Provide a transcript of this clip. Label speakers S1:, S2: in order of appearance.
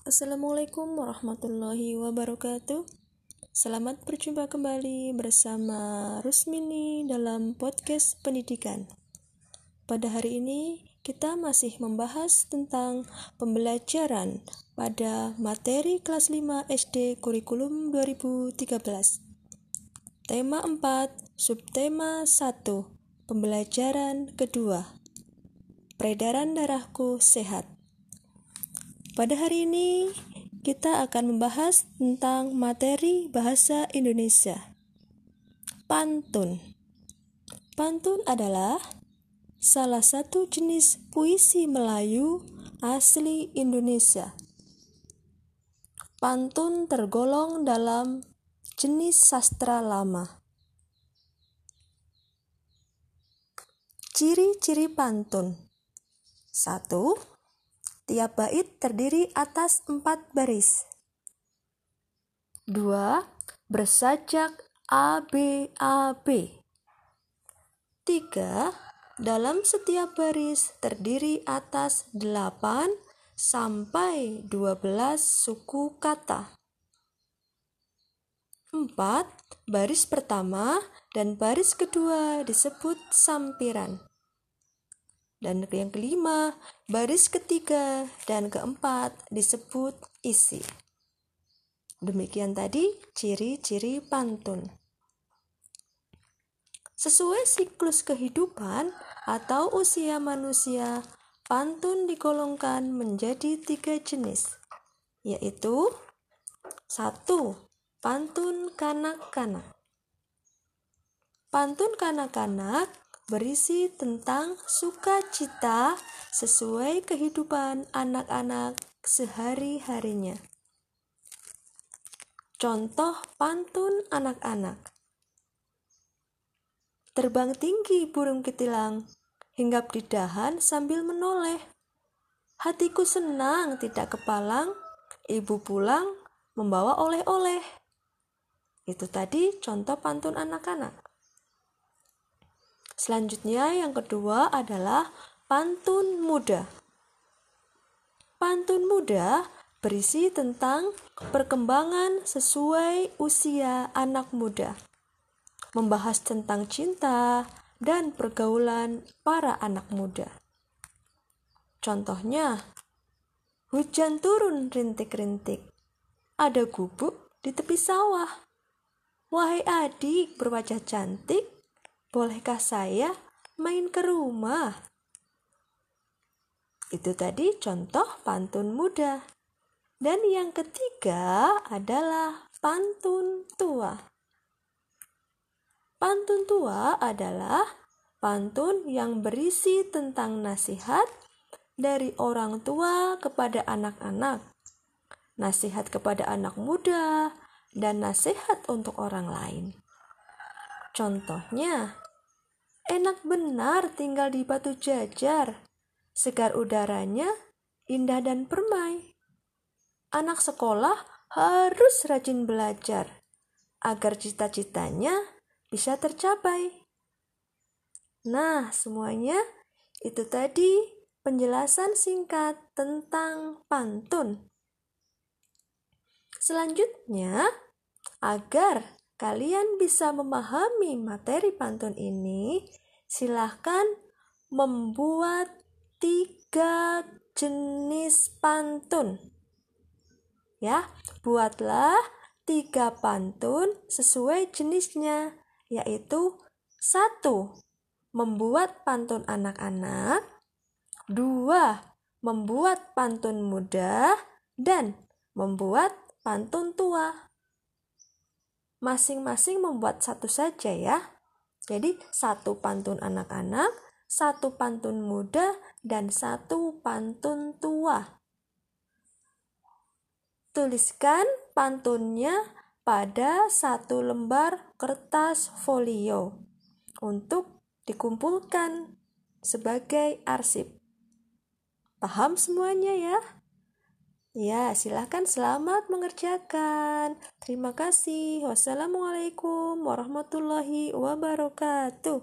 S1: Assalamualaikum warahmatullahi wabarakatuh. Selamat berjumpa kembali bersama Rusmini dalam podcast pendidikan. Pada hari ini kita masih membahas tentang pembelajaran pada materi kelas 5 SD kurikulum 2013. Tema 4, subtema 1, pembelajaran kedua. Peredaran darahku sehat. Pada hari ini, kita akan membahas tentang materi bahasa Indonesia. Pantun. Pantun adalah salah satu jenis puisi Melayu asli Indonesia. Pantun tergolong dalam jenis sastra lama. Ciri-ciri pantun. 1 Tiap bait terdiri atas empat baris. 2. Bersajak A, B, A, B. 3. Dalam setiap baris terdiri atas 8 sampai 12 suku kata. 4. Baris pertama dan baris kedua disebut sampiran. Dan yang kelima, baris ketiga dan keempat disebut isi. Demikian tadi ciri-ciri pantun. Sesuai siklus kehidupan atau usia manusia, pantun digolongkan menjadi tiga jenis, yaitu satu, pantun kanak-kanak. Pantun kanak-kanak berisi tentang sukacita sesuai kehidupan anak-anak sehari-harinya. Contoh pantun anak-anak. Terbang tinggi burung ketilang, hinggap di dahan sambil menoleh. Hatiku senang tidak kepalang, ibu pulang membawa oleh-oleh. Itu tadi contoh pantun anak-anak. Selanjutnya yang kedua adalah pantun muda. Pantun muda berisi tentang perkembangan sesuai usia anak muda. Membahas tentang cinta dan pergaulan para anak muda. Contohnya, hujan turun rintik-rintik. Ada gubuk di tepi sawah. Wahai adik berwajah cantik, Bolehkah saya main ke rumah? Itu tadi contoh pantun muda. Dan yang ketiga adalah pantun tua. Pantun tua adalah pantun yang berisi tentang nasihat dari orang tua kepada anak-anak, nasihat kepada anak muda, dan nasihat untuk orang lain. Contohnya, enak benar tinggal di batu jajar, segar udaranya, indah dan permai. Anak sekolah harus rajin belajar agar cita-citanya bisa tercapai. Nah, semuanya itu tadi penjelasan singkat tentang pantun. Selanjutnya, agar kalian bisa memahami materi pantun ini, silahkan membuat tiga jenis pantun. Ya, buatlah tiga pantun sesuai jenisnya, yaitu satu, membuat pantun anak-anak, dua, membuat pantun muda, dan membuat pantun tua masing-masing membuat satu saja ya. Jadi satu pantun anak-anak, satu pantun muda, dan satu pantun tua. Tuliskan pantunnya pada satu lembar kertas folio untuk dikumpulkan sebagai arsip. Paham semuanya ya? Ya, silahkan selamat mengerjakan. Terima kasih. Wassalamualaikum warahmatullahi wabarakatuh.